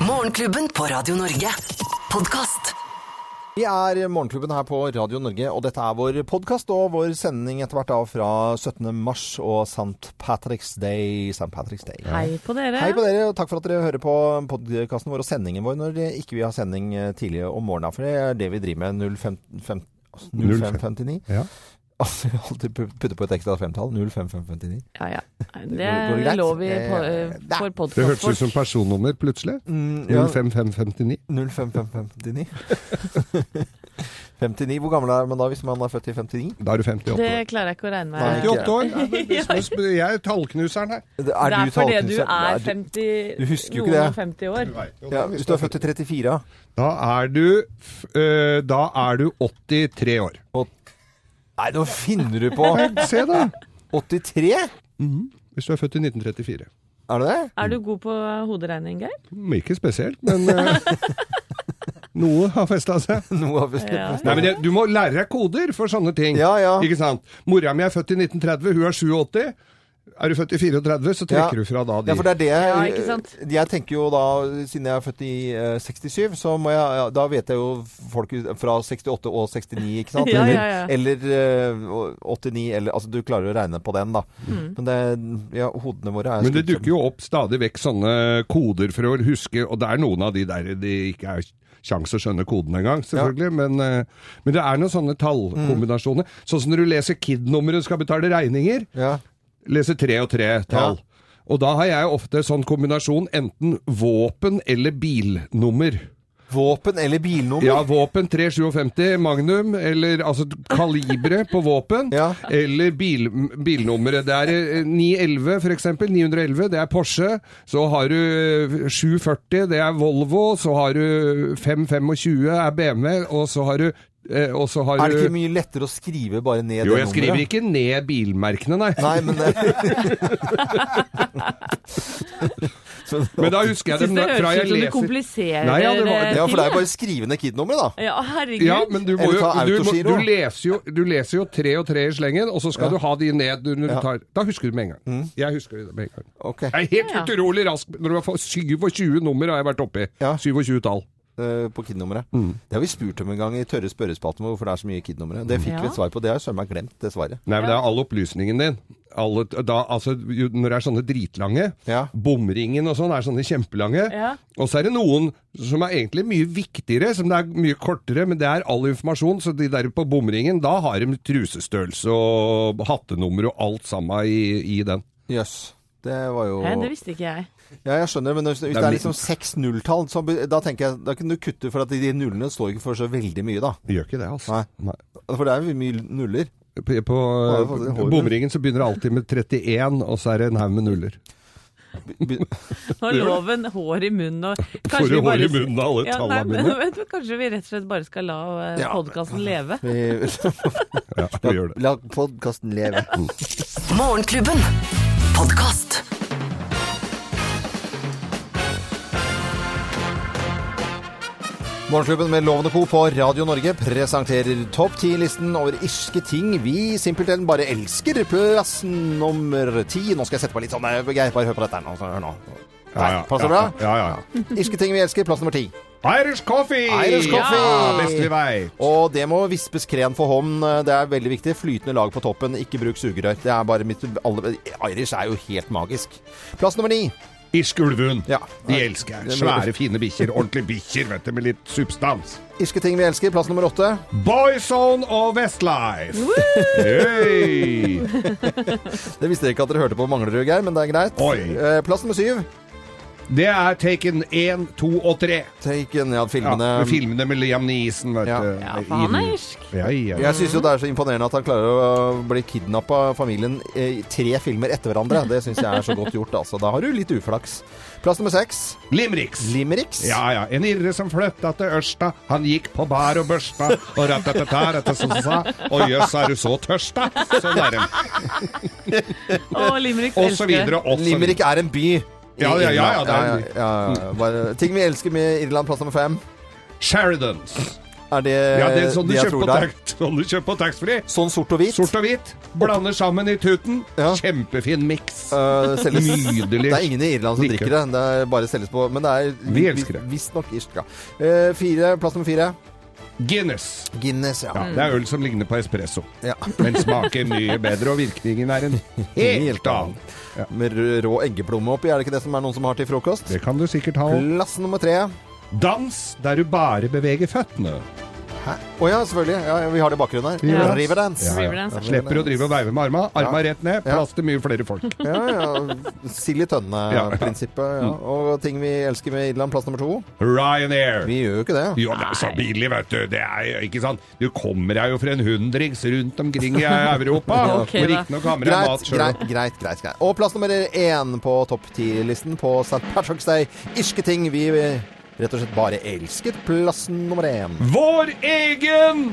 Morgenklubben på Radio Norge. Podkast. Vi er Morgenklubben her på Radio Norge, og dette er vår podkast og vår sending etter hvert da fra 17. mars og St. Patrick's Day. St. Patrick's Day. Hei på dere. Hei på dere, og takk for at dere hører på podkasten vår og sendingen vår når ikke vi har sending eh, tidlig om morgenen. For det er det vi driver med. 05, fem- 0559. Ja. Altså, jeg alltid putte på et ekstra femtall. 05559. Ja, ja. Det er lov i på, eh, for Det hørtes ut som personnummer plutselig. Mm, ja. 05559. 05559. 59. Hvor gammel er man da hvis man er født i 59? Da er du 58 år. Det klarer jeg ikke å regne meg. med. 58 år? Ja, men Jeg er tallknuseren her. Er Det er du fordi du er Nei, du- 50 Du husker jo ikke det. og 50 år. Ja, hvis du er født i 34, Da er du øh, Da er du 83 år. Nei, nå finner du på Se da! 83? Hvis du er født i 1934. Er du det? Er du god på hoderegning, Geir? Men Ikke spesielt, men øh, noe har festa seg. Noe av Ja. Nei, men det, Du må lære deg koder for sånne ting. Ja, ja. Ikke sant? Mora mi er født i 1930, hun er 87. Er du født i 34, så trekker Ja. du fra da de Ja, for det er det jeg, ja, jeg tenker jo da, siden jeg er født i uh, 67, så må jeg, da vet jeg jo folk fra 68 og 69, ikke sant? Ja, Eller, ja, ja. eller uh, 89, eller, altså du klarer å regne på den da. Mm. Men det, ja, hodene våre er Men det dukker jo opp stadig vekk sånne koder for å huske, og det er noen av de der det ikke er kjangs å skjønne koden engang, selvfølgelig. Men, eh, men det er noen sånne tallkombinasjoner. Sånn som når du leser KID-nummeret og skal betale regninger. Ja. Leser tre og tre tall. Og da har jeg ofte sånn kombinasjon enten våpen eller bilnummer. Våpen eller bilnummer? Ja, våpen 357 Magnum, eller altså kalibre på våpen, Ja. eller bil, bilnummeret. Det er eh, 911 for eksempel, 911, det er Porsche. Så har du eh, 740, det er Volvo. Så har du 525 er BMW, og så har du eh, og så har Er det ikke mye lettere å skrive bare ned Jo, det jeg skriver nummeret? ikke ned bilmerkene, nei. Nei, men det... Men da husker jeg dem det fra høres jeg ut som du leser kompliserer Nei, ja, det var- eh, Ja, for det er ting, bare å skrive ned KID-nummeret da. Ja, herregud. Ja, men du, må Eller jo, ta du, må, autogiro. du, leser jo, du leser jo tre og tre i slengen, og så skal Ja. du ha de ned når du Ja. tar Da husker du med en gang. Mm. Jeg husker det med en gang. Ok. Jeg er helt Ja. utrolig rask når du har fått 27 nummer har jeg vært oppi. Ja. 27 tall. Eh, på KID-nummeret. Mm. Det har vi spurt om en gang i tørre spørrespalten hvorfor det er så mye KID-numre. Det fikk vi et svar på. Det har jeg søren meg glemt, det svaret. Nei, men det er all opplysningen din. Alle, da, altså, når det er sånne dritlange, Ja. bomringen og sånn er sånne kjempelange. Ja. Og så er det noen som er egentlig mye viktigere, som det er mye kortere, men det er all informasjon. Så de der på bomringen, da har de trusestørrelse og hattenummer og alt sammen i, i den. Jøss. Det var jo Nei, det visste ikke jeg. Ja, jeg skjønner, men hvis, hvis Det er det er liksom seks nulltall, så da tenker jeg Da kan du kutte, for at de nullene står ikke for så veldig mye, da. Det gjør ikke det, altså. Nei. Nei. For det er jo mye nuller. På, på bomringen så begynner det alltid med 31, og så er det en haug med nuller. Nå er loven hår i munnen og Får du hår i munnen av alle ja, tallene men, mine? vet du, Kanskje vi rett og slett bare skal la uh, Ja. podkasten leve? Ja, vi gjør det. La podkasten leve. Morgenklubben. Podkast. Morgenklubben med Lovende Co. på Radio Norge presenterer topp ti-listen over irske ting vi simpelthen bare elsker. Plass nummer ti. Nå skal jeg sette på litt sånn eh, Geir, bare hør på dette her nå. så Hør nå. Ja, ja, Passer ja, bra? Ja, ja, ja. Irske ting vi elsker. Plass nummer ti. Irish coffee! Irish coffee! Ja, best vi veit. Og det må vispes kren for hånd. Det er veldig viktig. Flytende lag på toppen. Ikke bruk sugerør. Det er bare mitt alle, Irish er jo helt magisk. Plass nummer ni. Irsk ulvehund. Ja. De elsker jeg. Svære, fine bikkjer. Ordentlige bikkjer, vet du, med litt substans. Irske ting vi elsker. Plass nummer åtte. Boyzone og Westlife. Hey! Det visste jeg ikke at dere hørte på Manglerud, Geir, men det er greit. Oi. Eh, Plass nummer syv. Det er Taken 1, 2 og 3. Taken, ja, filmene. Ja, filmene med Liam Neeson, vet Ja. du. Ja, for han er irsk. Ja, ja. Jeg syns jo det er så imponerende at han klarer å bli kidnappa av familien i tre filmer etter hverandre. Det syns jeg er så godt gjort, altså. Da har du litt uflaks. Plass nummer seks. Limericks. Limericks. Ja, ja. En irre som flytta til Ørsta, han gikk på bar og børsta, og ratatata, ratatata, og jøss, er du så tørsta? Sånn er det. Og Limerick Og så videre, Limerick er en by. Ja, ja, ja, ja, det er ja, ja, ja. Bare, ting vi elsker med Irland, plass nummer fem. Sheridans. Er det Ja, det er sånn du de jeg kjøper tror på, det er? tax- sånn du kjøper på taxfree. Sånn sort og hvit? Sort og hvit. Blander sammen i tuten. Ja. Kjempefin miks. Eh, selges. Nydelig. Det er ingen i Irland som drikker det. Det er bare selges på Men det er Vi elsker det. Visstnok irsk, ja. Eh, fire, plass nummer fire. Guinness. Guinness, ja. Ja, det er øl som ligner på espresso, ja. men smaker mye bedre, og virkningen er en helt annen. Ja. Med rå eggeplomme oppi, er det ikke det som er noen som har til frokost? Det kan du sikkert ha. Plass nummer tre. Dans der du bare beveger føttene. Hæ? Å ja, selvfølgelig. Ja, vi har det i bakgrunnen her. Ja. Riverdance. Ja, ja. Riverdance. Slipper å drive og veive med arma. Arma Ja. rett ned, plass til mye flere folk. Ja, ja. Sild i tønne-prinsippet. Ja. Og ting vi elsker med Irland, plass nummer to. Ryanair. Vi gjør jo ikke det. Jo, det er så billig, vet du. Det er ikke sant. Du kommer deg jo for en hundrings rundt omkring i Europa. okay, ikke noe riktignok har med deg mat sjøl. greit, greit, greit, greit. Og plass nummer én på topp ti-listen på St. Patrick's Day. Irske ting vi rett og slett bare elsket. Plass nummer én. Vår egen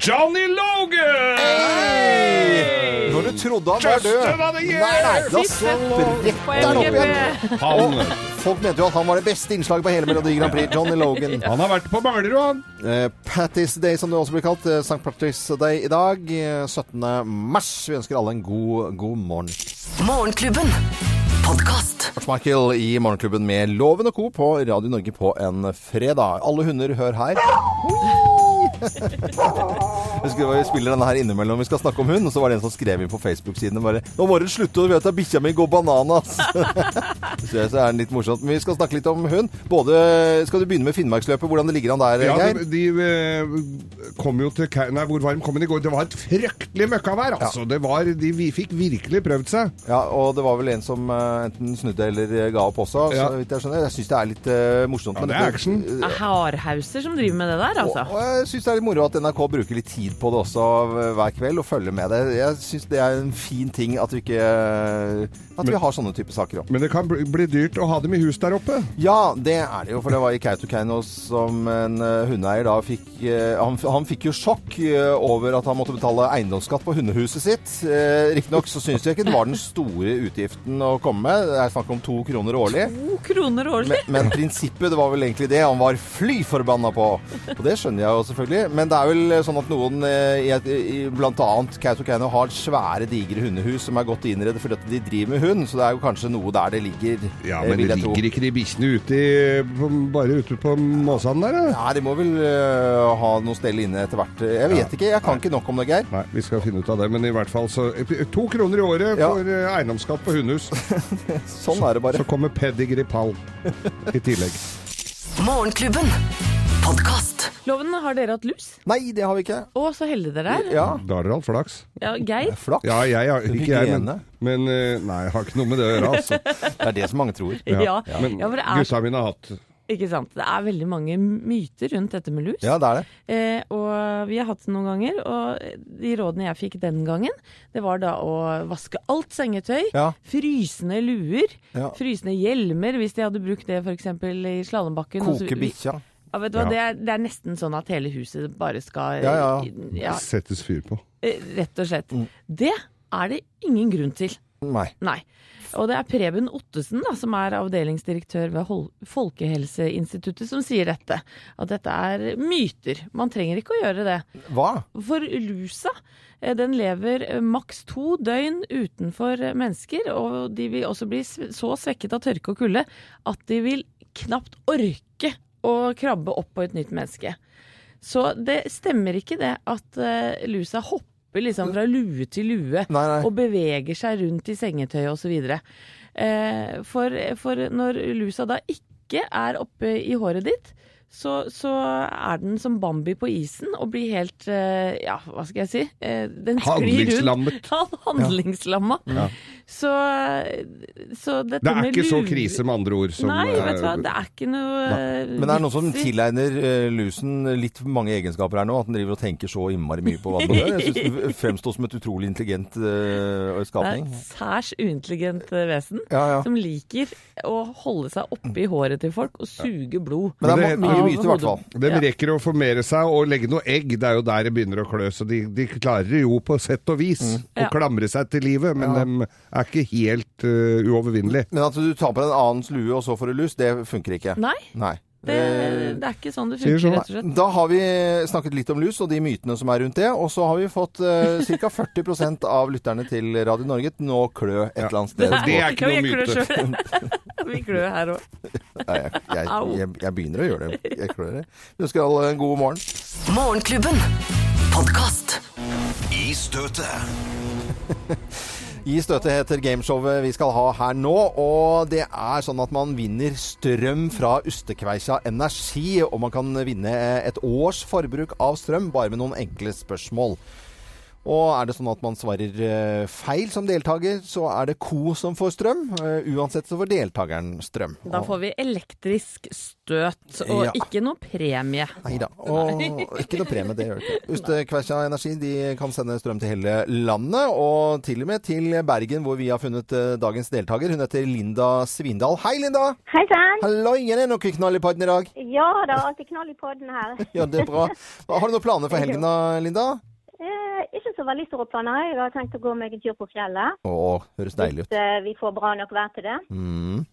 Johnny Logan! Hey! Når du trodde han var død! Nei, nei, da spretter han opp igjen. Han, Folk mente jo at han var det beste innslaget på hele Melodi Grand Prix. Johnny Logan. han har vært på Manglerud, han. Uh, Patty's Day, som det også blir kalt. Uh, St. Patrick's Day i dag. Uh, 17. mars. Vi ønsker alle en god, god morgen. Morgenklubben. Podkast. Michael i Morgenklubben med Loven og Co. på Radio Norge på en fredag. Alle hunder, hør her. Husker du, Vi spiller denne her innimellom. Vi skal snakke om hund, og så var det en som skrev inn på Facebook-sidene bare 'Nå må dere slutte å vite at bikkja mi går bananas'. så så er det litt morsomt. Men vi skal snakke litt om hund. Både, Skal du begynne med Finnmarksløpet? Hvordan det ligger an der, Ja, Geir? de, de eh, kom jo til Nei, hvor var de kommet i går? Det var et fryktelig møkkavær, altså. Det var, de, vi fikk virkelig prøvd seg. Ja, og det var vel en som eh, enten snudde eller eh, ga opp også, Ja. så vidt jeg skjønner. Jeg syns det er litt morsomt. Ja, det er action. Er Hardhauser som driver med det der, altså. Og, og jeg syns det er litt moro at NRK bruker litt tid på det også hver kveld, og følger med det. Jeg syns det er en fin ting at vi ikke At vi har sånne typer saker òg. Men det kan bli, bli dyrt å ha dem i hus der oppe. Ja, det er det jo. For det var i Kautokeino som en eh, hundeeier da fikk eh, han, han fikk jo sjokk eh, over at han måtte betale eiendomsskatt på hundehuset sitt. Riktignok så syns jeg ikke det var den store utgiften å komme med. Det er snakk om to kroner årlig. To kroner årlig. Men, men prinsippet, det var vel egentlig det han var fly forbanna på. Og det skjønner jeg jo selvfølgelig. Men det er vel sånn at noen eh, i, et- i bl.a. Kautokeino har svære, digre hundehus som er godt innredet fordi de driver med hund. Så det er jo kanskje noe der det ligger, Ja, eh, men vil det ligger ikke de bikkjene ute bare ute på måsene der, da? Ja, de må vel uh, ha noe stell inne etter hvert. Jeg vet ikke, jeg kan ikke nok om det, Geir. Nei, vi skal finne ut av det, men i hvert fall så To kroner i året Ja. for eh, eiendomsskatt på hundehus. Sånn er det bare. Så kommer Pedigree Pall i tillegg. Morgenklubben. Podkast. Loven, har dere hatt lus? Nei, det har vi ikke. Å, så heldige dere er. Ja, Da har dere hatt flaks. Ja, Geir? flaks. Ja, jeg har ikke jeg, men, Hygiene. men eh, Nei, jeg har ikke noe med det å gjøre, altså. Det er det som mange tror. Ja. Men Ja, for det er- gutta mine har hatt Ikke sant. Det er veldig mange myter rundt dette med lus. Ja, det er det. Eh, og vi har hatt det noen ganger, og de rådene jeg fikk den gangen, det var da å vaske alt sengetøy, Ja. frysende luer, Ja. frysende hjelmer hvis de hadde brukt det f.eks. i slalåmbakken. og så- Koke bikkja. Ja, vet du hva, Ja. det, er, det er nesten sånn at hele huset bare skal Ja, ja. ja, settes fyr på. eh, Rett og slett. Mm. Det er det ingen grunn til. Nei. Nei. Og det er Preben Ottesen, da, som er avdelingsdirektør ved Folkehelseinstituttet, som sier dette. At dette er myter. Man trenger ikke å gjøre det. Hva? For lusa eh, den lever eh, maks to døgn utenfor mennesker, og de vil også bli så svekket av tørke og kulde at de vil knapt orke å krabbe opp på et nytt menneske. Så det stemmer ikke det at uh, lusa hopper liksom fra lue til lue Nei, nei. og beveger seg rundt i sengetøyet osv. Uh, for, for når lusa da ikke er oppe i håret ditt, så, så er den som Bambi på isen og blir helt eh, Ja, hva skal jeg si? Eh, den sklir ut. Handlingslamma. Ja. Så, så dette Det er med ikke så krise, med andre ord. Som, Nei, vet du hva, eh, det er ikke noe eh, Men det er noen som tilegner lusen litt mange egenskaper her nå. At den driver og tenker så innmari mye på hva den gjør. Jeg syns den fremstår som et utrolig intelligent skapning. Det er et særs uintelligent vesen Ja, ja. som liker å holde seg oppi håret til folk og suge blod. Men det er mye myter, i hvert fall. De Ja. rekker å formere seg og legge noe egg. Det er jo der det begynner å klø. Så de, de klarer det jo på sett og vis å Ja. klamre seg til livet, men Ja. de er ikke helt uh, uovervinnelige. Men at du tar på deg en annens lue, og så får du lus, det funker ikke. Nei, Nei. Det, Eh, det er ikke sånn det funker, så. rett og slett. Da har vi snakket litt om lus og de mytene som er rundt det. Og så har vi fått uh, ca. 40% av lytterne til Radio Norge til nå klø et eller annet sted. Det er ikke noe myte. Vi klør her òg. Jeg, jeg, jeg, jeg begynner å gjøre det. Jeg klør det. Vi ønsker alle en god morgen. Morgenklubben. Podkast. I støtet. I støtet heter gameshowet vi skal ha her nå, og det er sånn at man vinner strøm fra Ustekveikja Energi, og man kan vinne et års forbruk av strøm bare med noen enkle spørsmål. Og er det sånn at man svarer eh, feil som deltaker, så er det co som får strøm. Eh, Uansett så får deltakeren strøm. Da får vi elektrisk støt, og Ja. ikke noe premie. Nei da. Og ikke noe premie, det gjør det ikke. Ustekveikja Energi de kan sende strøm til hele landet, og til og med til Bergen, hvor vi har funnet eh, dagens deltaker. Hun heter Linda Svindal. Hei, Linda! Hei sann! Hallo, ingen er noe knall i podden i dag? Ja, det er alltid knall i podden her. Ja, det er bra. Har du noen planer for helgen da, Linda? Eh, ikke så veldig store planer. Jeg har tenkt å gå meg en tur på fjellet. Åh, høres deilig ut. Hvis eh, vi får bra nok vær til det. Mm.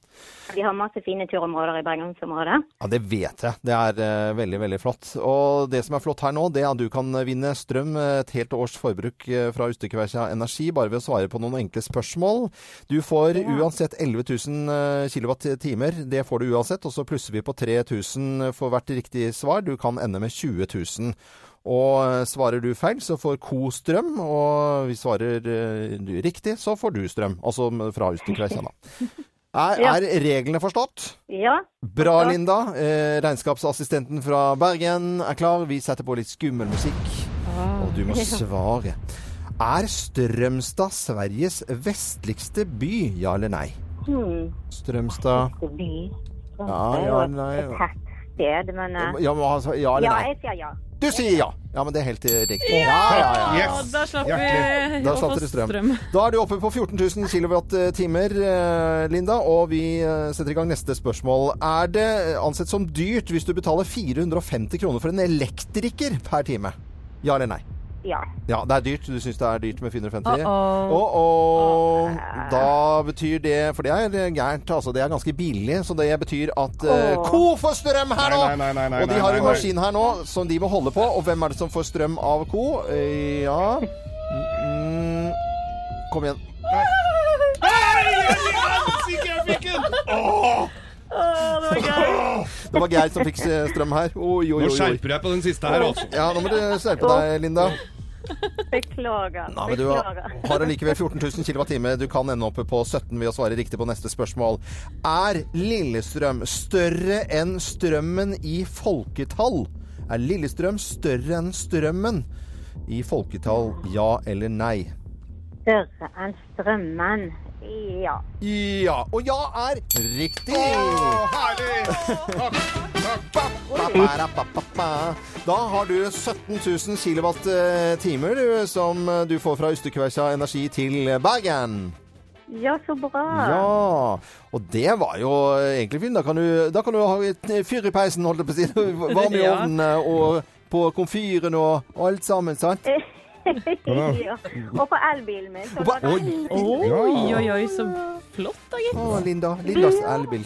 Vi har masse fine turområder i bergensområdet. Ja, det vet jeg. Det er eh, veldig, veldig flott. Og det som er flott her nå, det er at du kan vinne strøm, eh, et helt års forbruk eh, fra Ustekveikja Energi, bare ved å svare på noen enkle spørsmål. Du får uansett 11 000 kWt. Det får du uansett, og så plusser vi på 3000 for hvert riktig svar. Du kan ende med 20 000. Og eh, svarer du feil, så får Co strøm. Og hvis svarer eh, du riktig, så får du strøm. Altså fra Ustekveikja, da. Er, Ja. er reglene forstått? Ja, Bra, Linda. Eh, regnskapsassistenten fra Bergen er klar. Vi setter på litt skummel musikk. Og du må svare. Er Strømstad Sveriges vestligste by, ja eller nei? hmm. Strømstad by. Ja, ja, nei, Et sted, men eh, Ja, men altså, ja eller Ja, jeg sier ja. Du sier ja! Ja, men det er helt eh, riktig. Ja, ja, ja. Yes! da slapp vi Da å slapp få dere strøm. Da er du oppe på 14 000 kWt, eh, Linda, og vi eh, setter i gang neste spørsmål. Er det ansett som dyrt hvis du betaler 450 kroner for en elektriker per time? Ja eller nei? Ja. Ja, det er dyrt. Du syns det er dyrt med 450? Uh-oh. Oh, oh. Da betyr det For det er gærent, altså. Det er ganske billig. Så det betyr at uh, Ko får strøm her nå! Nei, nei, nei, nei, og de nei, har nei, en nei. maskin her nå som de må holde på. Og hvem er det som får strøm av ko? Eh, ja mm, Kom igjen. det var gøy. Det var Geir som fikk eh, strøm her. Oi, oi, oi. nå skjerper jeg på den siste her, altså. Ja, nå må du skjerpe deg, Linda. Beklager. Nei, men du har har allikevel 14 000 kWt. Du kan ende oppe på 17 ved å svare riktig på neste spørsmål. Er Lillestrøm større enn strømmen i folketall? Er Lillestrøm større enn strømmen i folketall? Ja eller nei? Større enn strømmen. Ja. Ja. Og ja er riktig! Herlig! Takk, takk. Ba-ba-da-ba-ba-ba. Har du 17 000 kWt som du får fra Ystekveisa Energi til Bergen. Ja, så bra. Ja, og det var jo egentlig fint. Da kan du, da kan du ha et fyr i peisen, holdt jeg på å si. Varme i ovnen eh, og på komfyren og alt sammen, sant? ja. Og på elbilen min. Så på- Oi. Oi, oi, oi, så flott da, gitt. Å, Linda. Lindas elbil.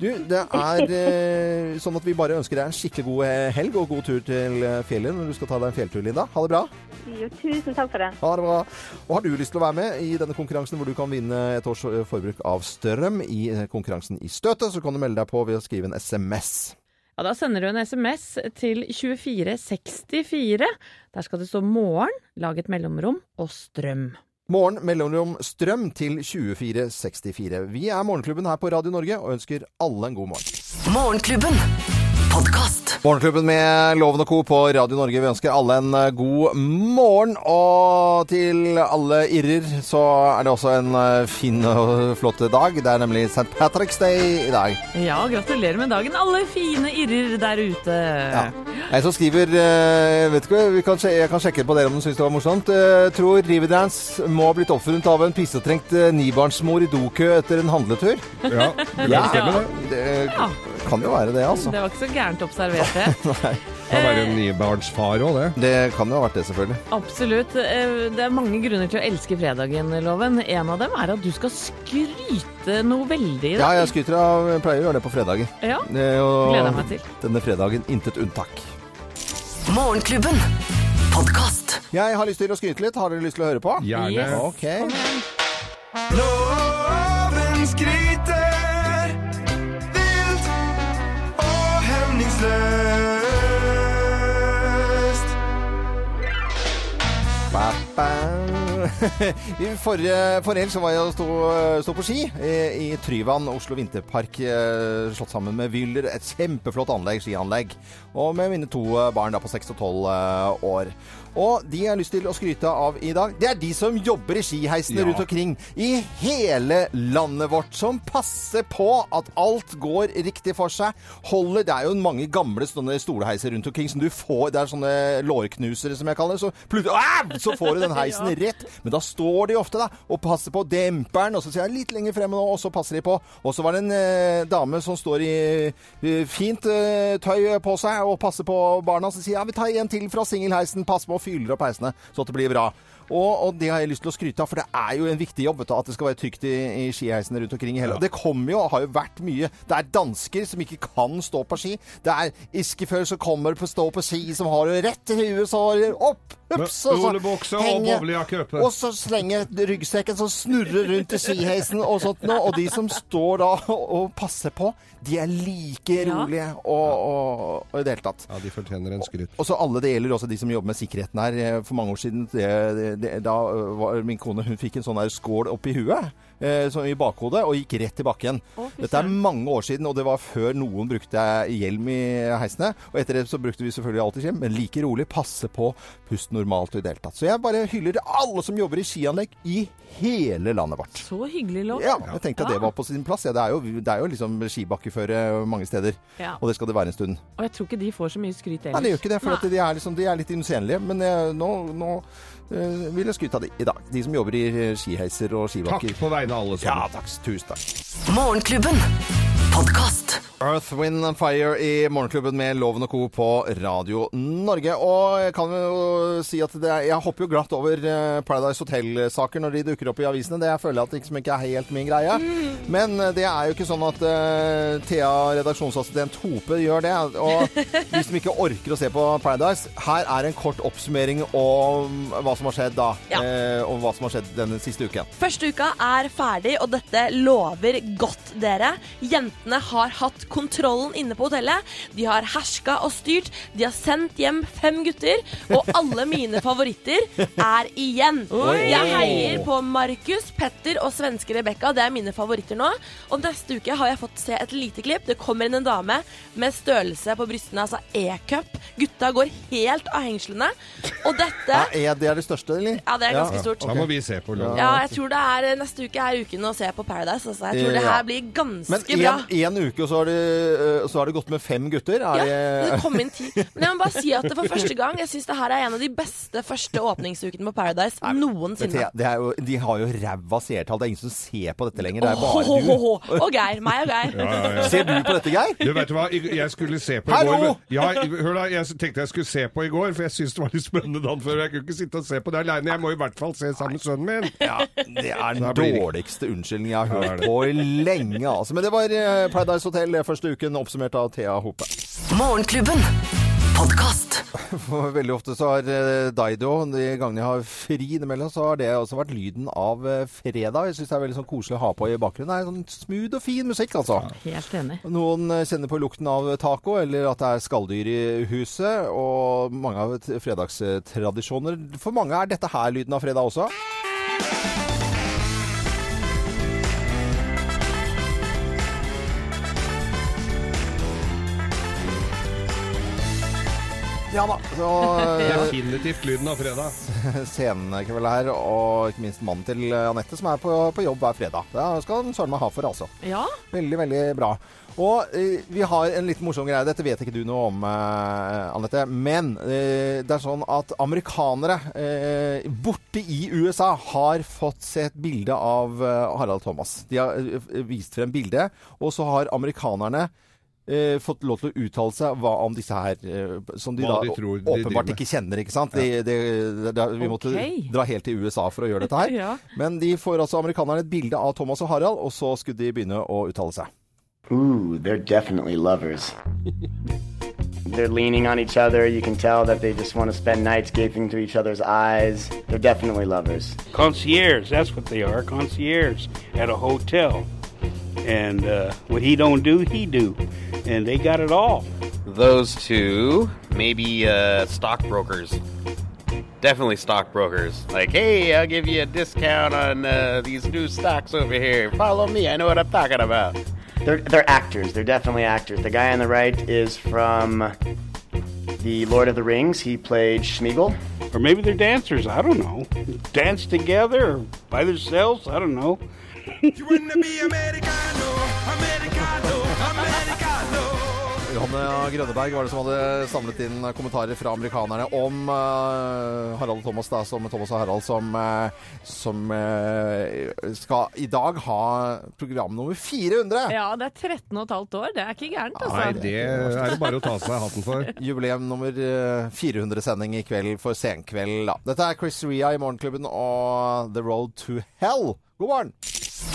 Du, det er eh, sånn at vi bare ønsker deg en skikkelig god eh, helg og god tur til eh, fjellet når du skal ta deg en fjelltur, Linda. Ha det bra. Jo, tusen takk for det. Ha det bra. Og har du lyst til å være med i denne konkurransen hvor du kan vinne et års eh, forbruk av strøm i eh, konkurransen i Støtet, så kan du melde deg på ved å skrive en SMS. Ja, Da sender du en SMS til 2464. Der skal det stå 'morgen', lag et mellomrom og 'strøm'. Morgen mellomrom strøm til 2464. Vi er Morgenklubben her på Radio Norge og ønsker alle en god morgen. Morgenklubben. Podkast. Morgenklubben med Loven og Co. på Radio Norge. Vi ønsker alle en eh, god morgen. Og til alle irrer så er det også en eh, fin og flott dag. Det er nemlig St. Patrick's Day i dag. Ja, gratulerer med dagen, alle fine irrer der ute. Ja. Jeg som skriver eh, vet ikke, vi kan, Jeg kan sjekke på dere om dere syns det var morsomt. Tror Riverdance må ha blitt oppfunnet av en pissetrengt nibarnsmor i dokø etter en handletur. Ja, det Ja. kan det. Det Ja. kan jo være det, altså. Det var ikke så gærent observert, det. Nei. Kan være en nybarnsfar òg, det. Det kan jo ha vært det, selvfølgelig. Absolutt. Eh, Det er mange grunner til å elske fredagen, Loven. En av dem er at du skal skryte noe veldig i Ja, jeg skryter av jeg pleier å gjøre det på fredager. Ja, Det er gleder meg til. Denne fredagen intet unntak. Morgenklubben. Podcast. Jeg har lyst til å skryte litt. Har dere lyst til å høre på? Gjerne. Yes. Ok. Loven skryter Ba, ba. I forrige, forrige helg så var jeg og sto, på ski i, i Tryvann, Oslo vinterpark, eh, slått sammen med Wyller. Et kjempeflott anlegg, skianlegg. Og med mine to eh, barn da på 6 og 12 eh, år. Og de jeg har lyst til å skryte av i dag, det er de som jobber i skiheisene Ja. rundt omkring i hele landet vårt. Som passer på at alt går riktig for seg. Holder Det er jo mange gamle sånne stolheiser rundt omkring som du får Det er sånne lårknusere, som jeg kaller det. Så, plutselig, så får du den heisen rett. Men da står de ofte da og passer på demperen, og så sier jeg litt lenger fremme nå, og så passer de på. Og så var det en eh, dame som står i eh, fint eh, tøy på seg og passer på barna, så sier ja, vi tar en til fra singelheisen, pass på å fylle opp peisene så det blir bra. Og, og det har jeg lyst til å skryte av, for det er jo en viktig jobb vet du, at det skal være trygt i, i skiheisene rundt omkring i hele Det kommer jo, har jo vært mye Det er dansker som ikke kan stå på ski. Det er iskefør som kommer på stå på ski, som har det rett i huet, så har det opp, ups, og så og henger-. Og så slenger ryggsekken som snurrer rundt i skiheisen og sånt nå. Og de som står da og, og passer på, de er like Ja. rolige og, og, og i det hele tatt. Ja, de fortjener en skryt. Og så alle det gjelder også de som jobber med sikkerheten her. Eh, For mange år siden, det, det, da øh, var min kone hun fikk en sånn der skål oppi huet. Eh, i bakhodet, og gikk rett i bakken. Å, fy Dette er søren. mange år siden, og det var før noen brukte hjelm i heisene. Og etter det så brukte vi selvfølgelig alltid hjelm, men like rolig. Passe på, pust normalt og i det hele tatt. Så jeg bare hyller alle som jobber i skianlegg i hele landet vårt. Så hyggelig, Loven. Ja, jeg tenkte at det Ja. var på sin plass. Ja, det, er jo, det er jo liksom skibakkeføre mange steder, Ja. og det skal det være en stund. Og jeg tror ikke de får så mye skryt Nei, det gjør ikke det, for at de, er liksom, de er litt innselige. Men eh, nå, nå eh, vil jeg skryte av de i dag. De som jobber i eh, skiheiser og Takk skibakker. på vegne av sammen. Ja, takk. Tusen takk. Morgenklubben. Podkast. Earth, Wind and Fire i Morgenklubben med Loven og Co. på Radio Norge. Og jeg kan jo si at det er, jeg hopper jo glatt over eh, Paradise Hotel-saker når de dukker opp i avisene. Det jeg føler jeg at liksom ikke er helt min greie. Men eh, det er jo ikke sånn at uh, Thea, redaksjonsassistent Hope, gjør det. Og de som ikke orker å se på Paradise, her er en kort oppsummering om hva som har skjedd da. Ja. Uh, og hva som har skjedd den siste uken. Første uka er ferdig, og dette lover godt, dere. Jentene har hatt kontrollen inne på hotellet. De har herska og styrt. De har sendt hjem fem gutter, og alle mine favoritter er igjen. Jeg heier på Markus, Petter og svenske Rebekka. Det er mine favoritter nå. Og neste uke har jeg fått se et lite klipp. Det kommer inn en dame med størrelse på brystene, altså E-cup. Gutta går helt av hengslene. Og dette Ja, er det er det største, eller? Ja, det er ganske stort. Da må vi se på Ja, jeg tror det er neste uke er uken å se på Paradise. Altså. Jeg tror det her blir ganske Men bra. Én uke, og så har, det, øh, så har det gått med fem gutter? Er Ja, det det kom inn ti. Men jeg må bare si at det for første gang Jeg syns det her er en av de beste første åpningsukene på Paradise Nei, noensinne. Det er jo, de har jo ræva seertall. Det er ingen som ser på dette lenger. Det er bare du. Og Geir. Meg og Geir. Ja, ja, ja. Ser du på dette, Geir? Du vet hva, jeg skulle se på i Hallo! går. Ja, hør da, jeg tenkte jeg skulle se på i går, for jeg syns det var litt spennende dagen før. Jeg kunne ikke sitte og se på det aleine. Jeg må i hvert fall se sammen med sønnen min. Ja, det er den Da dårligste unnskyldningen jeg har hørt på i lenge. Altså. Men det var eh, Paradise Hotel første uken, oppsummert av Thea Hope. Morgenklubben. For Veldig ofte så har eh, Daido, de gangene jeg har fri innimellom, så har det også vært lyden av eh, fredag. Jeg syns det er veldig sånn koselig å ha på i bakgrunnen. Det er sånn smooth og fin musikk, altså. Helt enig. Noen eh, kjenner på lukten av taco, eller at det er skalldyr i huset. Og mange av fredagstradisjoner. For mange er dette her lyden av fredag også. Ja da. Så eh, Definitivt lyden av fredag. Scenekveld her, og ikke minst mannen til Anette som er på, på jobb hver fredag. Det skal han søren meg ha for, altså. Ja, Veldig, veldig bra. Og eh, vi har en litt morsom greie. Dette vet ikke du noe om, eh, Anette. Men eh, det er sånn at amerikanere eh, borte i USA har fått se et bilde av eh, Harald Thomas. De har eh, vist frem bildet, og så har amerikanerne eh, fått lov til å uttale seg hva, om disse her, eh, som de Hva da de tror de åpenbart ikke kjenner, ikke sant? De, de, de, vi måtte dra helt til USA for å gjøre dette her. Ja. Men de får altså amerikanerne et bilde av Thomas og Harald, og så skulle de begynne å uttale seg. Ooh, they're definitely lovers. they're leaning on each other. You can tell that they just want to spend nights gaping each other's eyes. They're definitely lovers. concierge. That's what they are, concierge at a hotel. And uh, what he don't do, he do, and they got it all. Those two, maybe uh, stockbrokers. Definitely stockbrokers. Like, hey, I'll give you a discount on uh, these new stocks over here. Follow me. I know what I'm talking about. They're they're actors. They're definitely actors. The guy on the right is from the Lord of the Rings. He played Schmeagol. Or maybe they're dancers. I don't know. Dance together or by themselves. I don't know. You wanna be Americano, Johanne Grønneberg var det som hadde samlet inn kommentarer fra amerikanerne om uh, Harald og Thomas, da, som Thomas og Harald, som, uh, som uh, skal i dag ha program nummer 400. Ja, det er 13 og et halvt år. Det er ikke gærent, altså. Nei, det er det bare å ta seg hatten for. Jubileum nummer eh, 400 sending i kveld for senkveld. Da. Dette er Chris Ria i Morgenklubben og The Road to Hell. God morgen!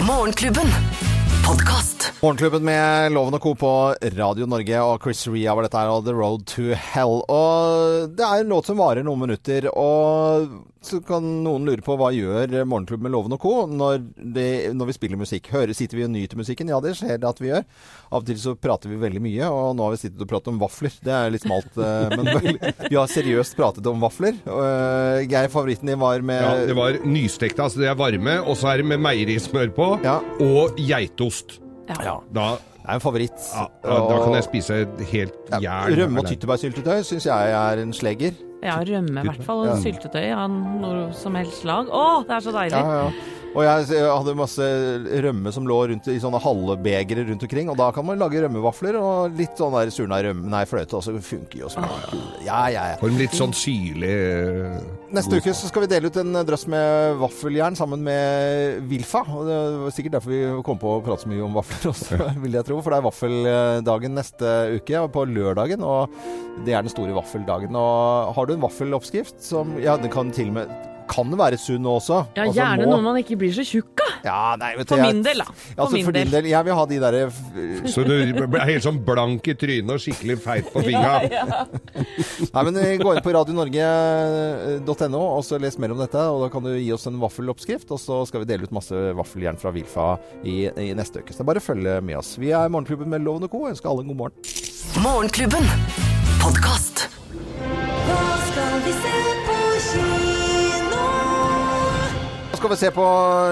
Morgenklubben. Podkast. Morgenklubben med Loven og Co. på Radio Norge, og Chris Ria var dette her, og The Road to Hell. Og det er en låt som varer noen minutter, og så kan noen lure på hva gjør Morgenklubben med Loven og Co. Når, det, når vi spiller musikk. Hører, sitter vi og nyter musikken? Ja, det skjer det at vi gjør. Av og til så prater vi veldig mye, og nå har vi sittet og pratet om vafler. Det er litt smalt, eh, men vi har seriøst pratet om vafler. Eh, Geir, favoritten din var med Ja, det var nystekte, altså det er varme, og så er det med meierismør på, Ja. og geitost. Ja. Da, Det er en favoritt. ja, da da kan jeg spise helt jern. Rømme- og tyttebærsyltetøy syns jeg er en slegger. Ja, rømme i hvert fall. Og syltetøy av noe som helst slag. Å, det er så deilig! Ja, ja. Og jeg, jeg hadde masse rømme som lå rundt i sånne halvbegre rundt omkring. Og da kan man lage rømmevafler og litt sånn der surna rømme Nei, fløte også funker jo som Ja, ja, ja. For en litt sånn syrlig eh, Neste uke så skal vi dele ut en drøss med vaffeljern sammen med Wilfa. Og det var sikkert derfor vi kom på å prate så mye om vafler også, vil jeg tro. For det er vaffeldagen neste uke, på lørdagen. Og det er den store vaffeldagen. Og har du en vaffeloppskrift som Ja, den kan til og med kan være sunn også. Ja, Altså, gjerne må- når man ikke blir så tjukk da. Ja, nei, vet du, For jeg- min del, da. For Altså, min for din del. Jeg vil ha de derre Så du er helt sånn blank i trynet og skikkelig feit på fingra. Nei, men eh, gå inn på radionorge.no og så les mer om dette. Og da kan du gi oss en vaffeloppskrift, og så skal vi dele ut masse vaffeljern fra Wilfa i, i neste uke. Så det er bare å følge med oss. Vi er Morgenklubben med Loven og Co. Jeg ønsker alle en god morgen. Morgenklubben. Podkast. Hva skal vi se på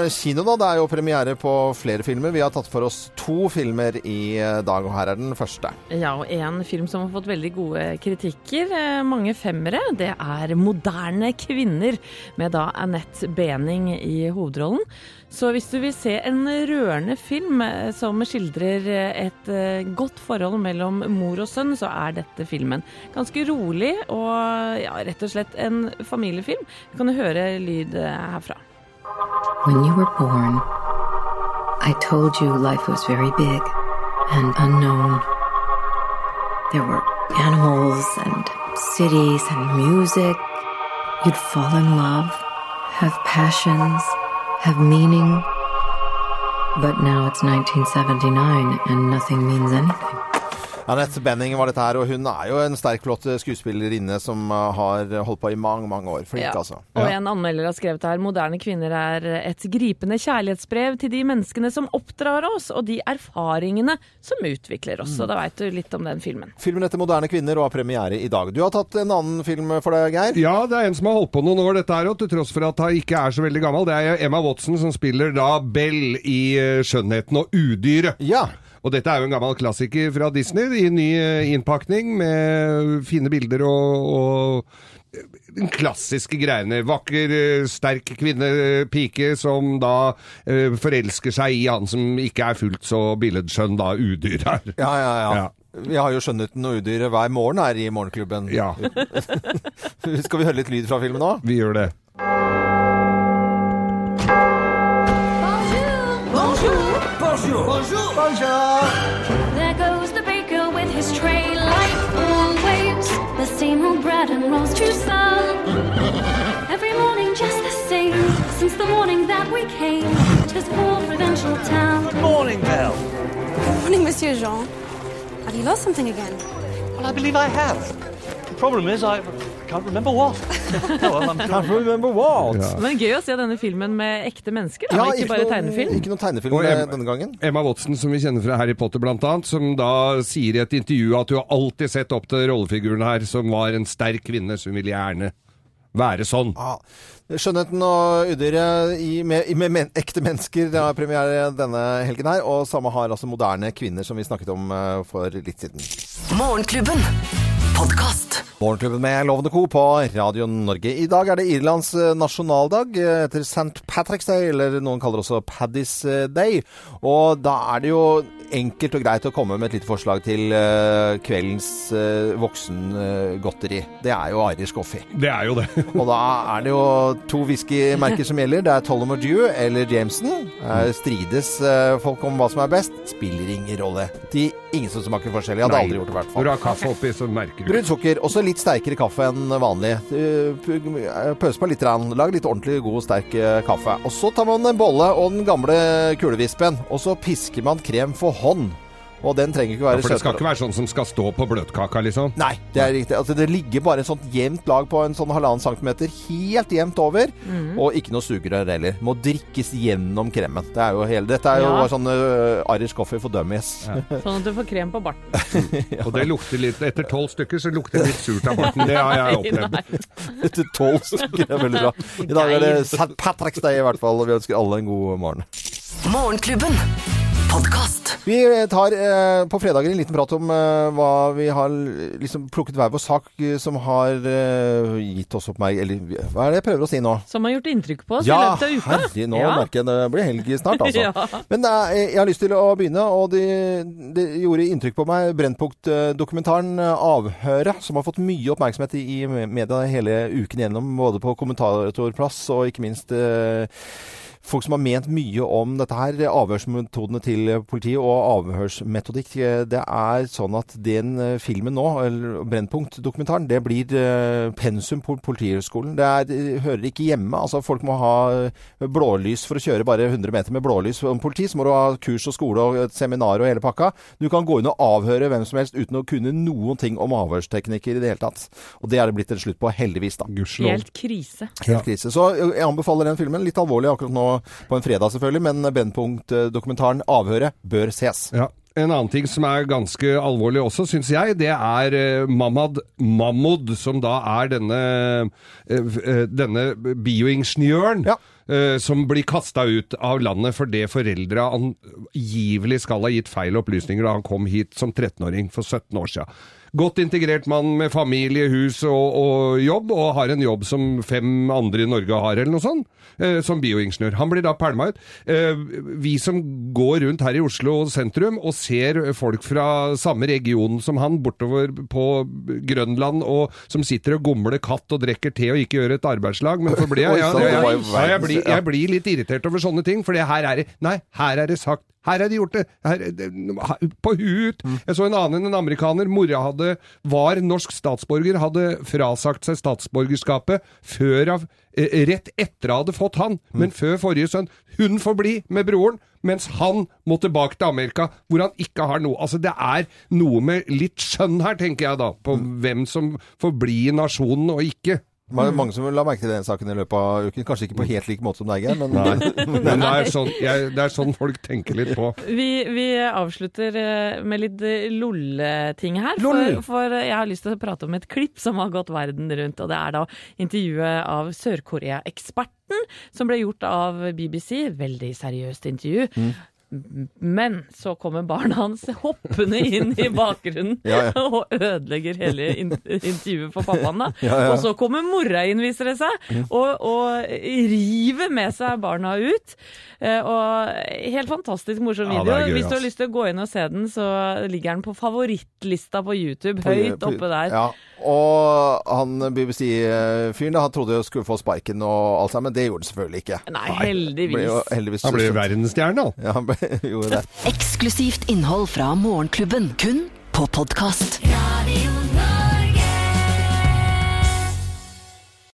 kino, da. Det er jo premiere på flere filmer. Vi har tatt for oss to filmer i dag, og her er den første. Ja, og en film som har fått veldig gode kritikker, eh, mange femmere, det er 'Moderne kvinner', med da Annette Bening i hovedrollen. Så hvis du vil se en rørende film eh, som skildrer eh, et godt forhold mellom mor og sønn, så er dette filmen. Ganske rolig og ja, rett og slett en familiefilm. Du kan høre lyd herfra. When you were born, I told you life was very big and unknown. There were animals and cities and music. You'd fall in love, have passions, have meaning. But now it's 1979 and nothing means anything. Annette Benning var dette her, og hun er jo en sterk, flott skuespillerinne som eh, har holdt på i mange, mange år. Flink, Ja. altså. Og en anmelder har skrevet her moderne kvinner er et gripende kjærlighetsbrev til de menneskene som oppdrar oss, og de erfaringene som utvikler oss. Så da veit du litt om den filmen. Filmen etter moderne kvinner og har premiere i dag. Du har tatt en annen film for deg, Geir? Ja, det er en som har holdt på noen år, dette her, og til tross for at hun ikke er så veldig gammel. Det er Emma Watson som spiller da Bell i eh, 'Skjønnheten og udyret'. Ja. Og dette er jo en gammel klassiker fra Disney, i ny eh, innpakning med fine bilder og, og den klassiske greiene. Vakker, eh, sterk kvinne, eh, pike, som da eh, forelsker seg i han som ikke er fullt så billedskjønn, da, udyr her. Ja, ja, ja. Ja. Vi har jo Skjønnheten og udyret hver morgen her i Morgenklubben. Ja, Skal vi høre litt lyd fra filmen nå? vi gjør det. Bonjour. Bonjour. Bonjour. Bonjour! goes the baker his tray like always. The same old bread and rolls to some. Every morning just the same. Since the morning that we came to this poor provincial town. Good morning, Belle. Morning, Monsieur Jean. Have you lost something again? Well, I believe I have. The problem is I can't remember what. Can't remember what. Men gøy å se denne filmen med ekte mennesker, da, Ja, ikke ikke bare noen, tegnefilm. Ikke noen tegnefilm eh, denne gangen. Emma Watson, som vi kjenner fra Harry Potter annet, som da sier i et intervju at hun har alltid sett opp til rollefiguren her, som var en sterk kvinne, som ville gjerne være sånn. Ah, Skjønnheten og udyret i, med, med men, ekte mennesker det har premiere denne helgen her. Og samme har altså moderne kvinner, som vi snakket om eh, for litt siden. Morgenklubben. Podkast. Morgenklubben med Lovende Co. på Radio Norge. I dag er det Irlands eh, nasjonaldag eh, etter St. Patrick's Day, eller noen kaller det også Paddy's eh, Day. Og da er det jo enkelt og greit å komme med et lite forslag til uh, kveldens uh, voksengodteri. det er jo Irish coffee. Det er jo det. Og da er det jo to whiskymerker som gjelder. Det er Tollum Dew eller Jameson. Eh, strides eh, folk om hva som er best? Spiller ingen rolle. De ingen som smaker forskjellig. Jeg hadde Nei. aldri gjort det i hvert Når du har kaffe oppi, så merker du Brunt sukker. Også litt sterkere kaffe enn vanlig. Pøs på litt. Rann. Lag litt ordentlig god, sterk kaffe. Og så tar man en bolle og den gamle kulevispen, og så pisker man krem for hånd. Og den trenger ikke Ja, være for det skal søtere. ikke være sånn som skal stå på bløtkaka, liksom? Nei, det er riktig. Altså, det ligger bare et sånt jevnt lag på en sånn halvannen centimeter helt jevnt over. Mhm. Og ikke noe sugerør heller. Må drikkes gjennom kremen. Det er jo hele, dette er jo Ja. sånn uh, Irish coffee for dummies. Sånn at du får krem på barten. Og det lukter litt Etter tolv stykker så lukter det litt surt av barten. Det har jeg opplevd. Etter tolv stykker. Det er veldig bra. I dag er det St. Patrick's Day i hvert fall, og vi ønsker alle en god morgen. Morgenklubben. Podkast. Vi tar eh, på fredager en liten prat om eh, hva vi har liksom plukket hver vår sak eh, som har eh, gitt oss opp meg Eller hva er det jeg prøver å si nå? Som har gjort inntrykk på oss i løpet av uka. Herlig, nå Ja. merker jeg det blir helg snart, altså. Ja. Men eh, jeg har lyst til å begynne, og det, de gjorde inntrykk på meg. Brennpunkt-dokumentaren eh, 'Avhøret', som har fått mye oppmerksomhet i i media hele uken gjennom, både på kommentatorplass og ikke minst eh, Folk som har ment mye om dette her, avhørsmetodene til politiet og avhørsmetodikk. Det er sånn at den eh, filmen nå, eller Brennpunkt-dokumentaren, det blir eh, pensum på Politihøgskolen. Det, er, det hører ikke hjemme. Altså, folk må ha eh, blålys for å kjøre bare 100 meter med blålys om politi. Så må du ha kurs og skole og et seminar og hele pakka. Du kan gå inn og avhøre hvem som helst uten å kunne noen ting om avhørsteknikker i det hele tatt. Og det er det blitt en slutt på, heldigvis, da. Helt krise. Helt krise. Så jeg anbefaler den filmen. Litt alvorlig akkurat nå på en fredag, selvfølgelig, men Brennpunkt-dokumentaren 'Avhøret' bør ses. Ja. En annen ting som er ganske alvorlig også, syns jeg, det er eh, Mamad Mahmoud, som da er denne, eh, eh, denne bioingeniøren. Ja. som blir kasta ut av landet fordi foreldra angivelig skal ha gitt feil opplysninger da han kom hit som 13-åring for 17 år siden. Godt integrert mann med familie, hus og, og jobb, og har en jobb som fem andre i Norge har, eller noe sånt, eh, som bioingeniør. Han blir da pælma ut. Eh, vi som går rundt her i Oslo sentrum og ser folk fra samme region som han bortover på Grønland, og som sitter og gomler katt og drikker te og ikke gjør et arbeidslag, men forblir bli jeg, jeg, jeg, jeg, blir, jeg blir litt irritert over sånne ting, for det her er det Nei, her er det sagt. Her er de gjort det. Her, er det på huet ut. Mm. Jeg så en annen, en amerikaner. Mora hadde, var norsk statsborger, hadde frasagt seg statsborgerskapet før av, eh, rett etter å hadde fått han, Mm. men før forrige sønn. Hun får bli med broren, mens han må tilbake til Amerika, hvor han ikke har noe. Altså, det er noe med litt skjønn her, tenker jeg da, på Mm. hvem som får bli i nasjonen og ikke. Det var mange som la merke til den saken i løpet av uken. Kanskje ikke på helt lik måte som deg, Geir, men, Nei. Men det er, sånn, jeg, det er sånn folk tenker litt på. Vi, vi avslutter eh, med litt eh, lolleting her. For, for jeg har lyst til å prate om et klipp som har gått verden rundt. Og det er da intervjuet av Sør-Korea-eksperten som ble gjort av BBC. Veldig seriøst intervju. Men så kommer barna hans hoppende inn i bakgrunnen Ja, ja. og ødelegger hele in intervjuet for pappaen. da. Ja, ja. Og så kommer mora inn, viser det seg, Mm. og, og river med seg barna ut. Eh, Og Helt fantastisk morsom video. gøy, Hvis du har lyst til å gå inn og se den, så ligger den på favorittlista på YouTube. Høyt oppe der. Ja, og han BBC-fyren, han trodde jo skulle få sparken og alt sammen, men det gjorde han selvfølgelig ikke. Nei, heldigvis. Ble jo heldigvis Han ble verdensstjerne, da. Ja, han ble, gjorde det. Eksklusivt innhold fra Morgenklubben, kun på podkast. Radio